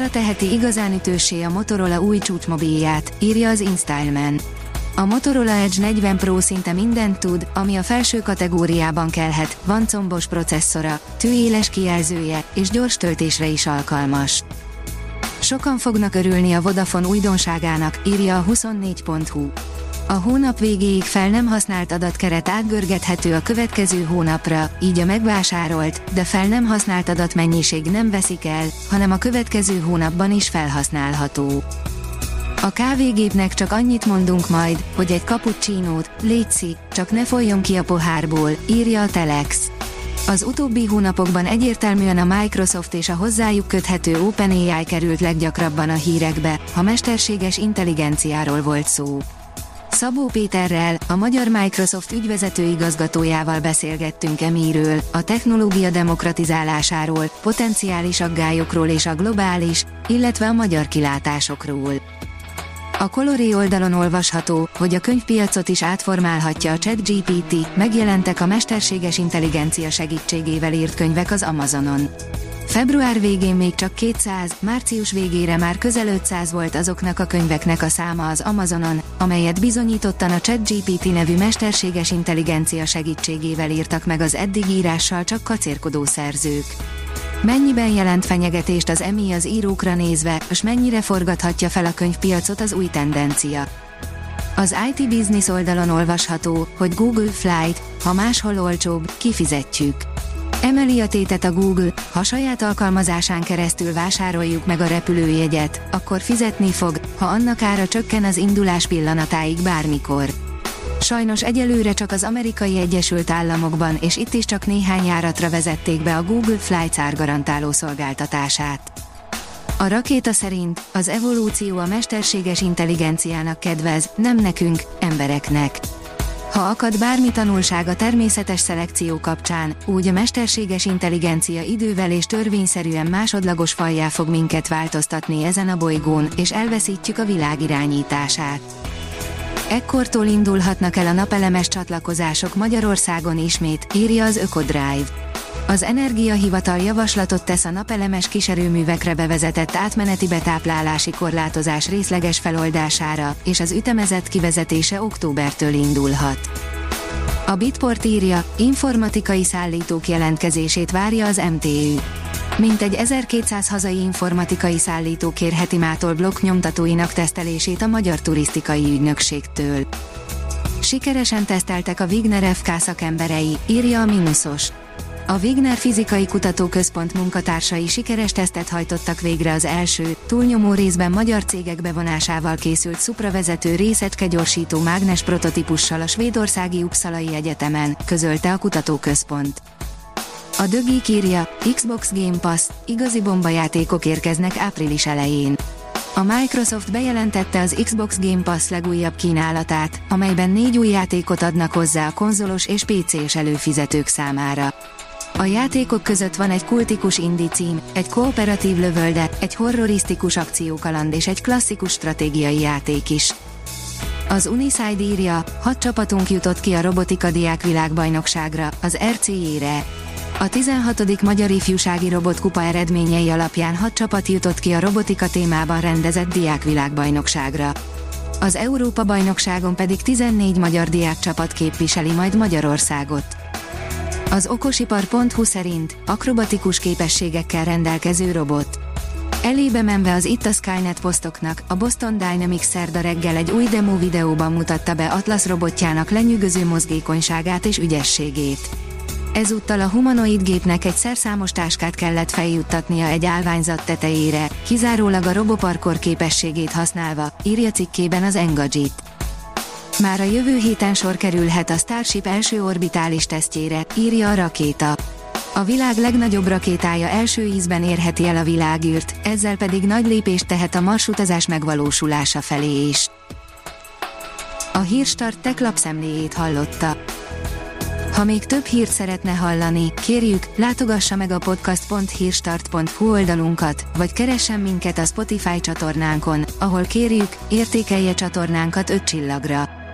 Ára teheti igazán ütősé a Motorola új csúcsmobilját, írja az InStyleman. A Motorola Edge 40 Pro szinte mindent tud, ami a felső kategóriában kelhet, van combos processzora, tűéles kijelzője, és gyors töltésre is alkalmas. Sokan fognak örülni a Vodafone újdonságának, írja a 24.hu. A hónap végéig fel nem használt adatkeret átgörgethető a következő hónapra, így a megvásárolt, de fel nem használt adatmennyiség nem veszik el, hanem a következő hónapban is felhasználható. A kávégépnek csak annyit mondunk majd, hogy egy cappuccinót, létszi, csak ne folyjon ki a pohárból, írja a Telex. Az utóbbi hónapokban egyértelműen a Microsoft és a hozzájuk köthető OpenAI került leggyakrabban a hírekbe, ha mesterséges intelligenciáról volt szó. Szabó Péterrel, a magyar Microsoft ügyvezető igazgatójával beszélgettünk emiről, a technológia demokratizálásáról, potenciális aggályokról és a globális, illetve a magyar kilátásokról. A Coloré oldalon olvasható, hogy a könyvpiacot is átformálhatja a ChatGPT, megjelentek a mesterséges intelligencia segítségével írt könyvek az Amazonon. Február végén még csak 200, március végére már közel 500 volt azoknak a könyveknek a száma az Amazonon, amelyet bizonyítottan a ChatGPT nevű mesterséges intelligencia segítségével írtak meg az eddig írással csak kacérkodó szerzők. Mennyiben jelent fenyegetést az EMI az írókra nézve, és mennyire forgathatja fel a könyvpiacot az új tendencia? Az IT Business oldalon olvasható, hogy Google Flight, ha máshol olcsóbb, kifizetjük. Emeli a tétet a Google, ha saját alkalmazásán keresztül vásároljuk meg a repülőjegyet, akkor fizetni fog, ha annak ára csökken az indulás pillanatáig bármikor. Sajnos egyelőre csak az amerikai Egyesült Államokban és itt is csak néhány járatra vezették be a Google Flights árgarantáló szolgáltatását. A rakéta szerint az evolúció a mesterséges intelligenciának kedvez, nem nekünk, embereknek. Ha akad bármi tanulság a természetes szelekció kapcsán, úgy a mesterséges intelligencia idővel és törvényszerűen másodlagos fajjá fog minket változtatni ezen a bolygón, és elveszítjük a világ irányítását. Ekkortól indulhatnak el a napelemes csatlakozások Magyarországon ismét, írja az Ökodrive. Az Energiahivatal javaslatot tesz a napelemes kiserőművekre bevezetett átmeneti betáplálási korlátozás részleges feloldására, és az ütemezett kivezetése októbertől indulhat. A Bitport írja, informatikai szállítók jelentkezését várja az MTÜ. Mintegy 1200 hazai informatikai szállító kérheti mától blokk nyomtatóinak tesztelését a Magyar Turisztikai Ügynökségtől. Sikeresen teszteltek a Wigner FK szakemberei, írja a Minusos. A Wigner Fizikai Kutatóközpont munkatársai sikeres tesztet hajtottak végre az első, túlnyomó részben magyar cégek bevonásával készült szupravezető részecske gyorsító mágnes prototípussal a svédországi Uppsalai Egyetemen, közölte a kutatóközpont. A Dögi írja, Xbox Game Pass, igazi bombajátékok érkeznek április elején. A Microsoft bejelentette az Xbox Game Pass legújabb kínálatát, amelyben négy új játékot adnak hozzá a konzolos és PC-s előfizetők számára. A játékok között van egy kultikus indie cím, egy kooperatív lövölde, egy horrorisztikus akciókaland és egy klasszikus stratégiai játék is. Az Uniside írja, hat csapatunk jutott ki a robotika diák világbajnokságra, az RCI-re. A 16. Magyar Ifjúsági Robotkupa eredményei alapján hat csapat jutott ki a robotika témában rendezett diákvilágbajnokságra. Az Európa-bajnokságon pedig 14 magyar diákcsapat képviseli majd Magyarországot. Az okosipar.hu szerint akrobatikus képességekkel rendelkező robot. Elébe menve az Itt a Skynet posztoknak, a Boston Dynamics szerda reggel egy új demo videóban mutatta be Atlas robotjának lenyűgöző mozgékonyságát és ügyességét. Ezúttal a humanoid gépnek egy szerszámos táskát kellett feljuttatnia egy állványzat tetejére, kizárólag a roboparkor képességét használva, írja cikkében az Engadget. Már a jövő héten sor kerülhet a Starship első orbitális tesztjére, írja a rakéta. A világ legnagyobb rakétája első ízben érheti el a világűrt, ezzel pedig nagy lépést tehet a marsutazás megvalósulása felé is. A Hírstart tech lapszemléjét hallotta. Ha még több hírt szeretne hallani, kérjük, látogassa meg a podcast.hírstart.hu oldalunkat, vagy keressen minket a Spotify csatornánkon, ahol kérjük, értékelje csatornánkat 5 csillagra.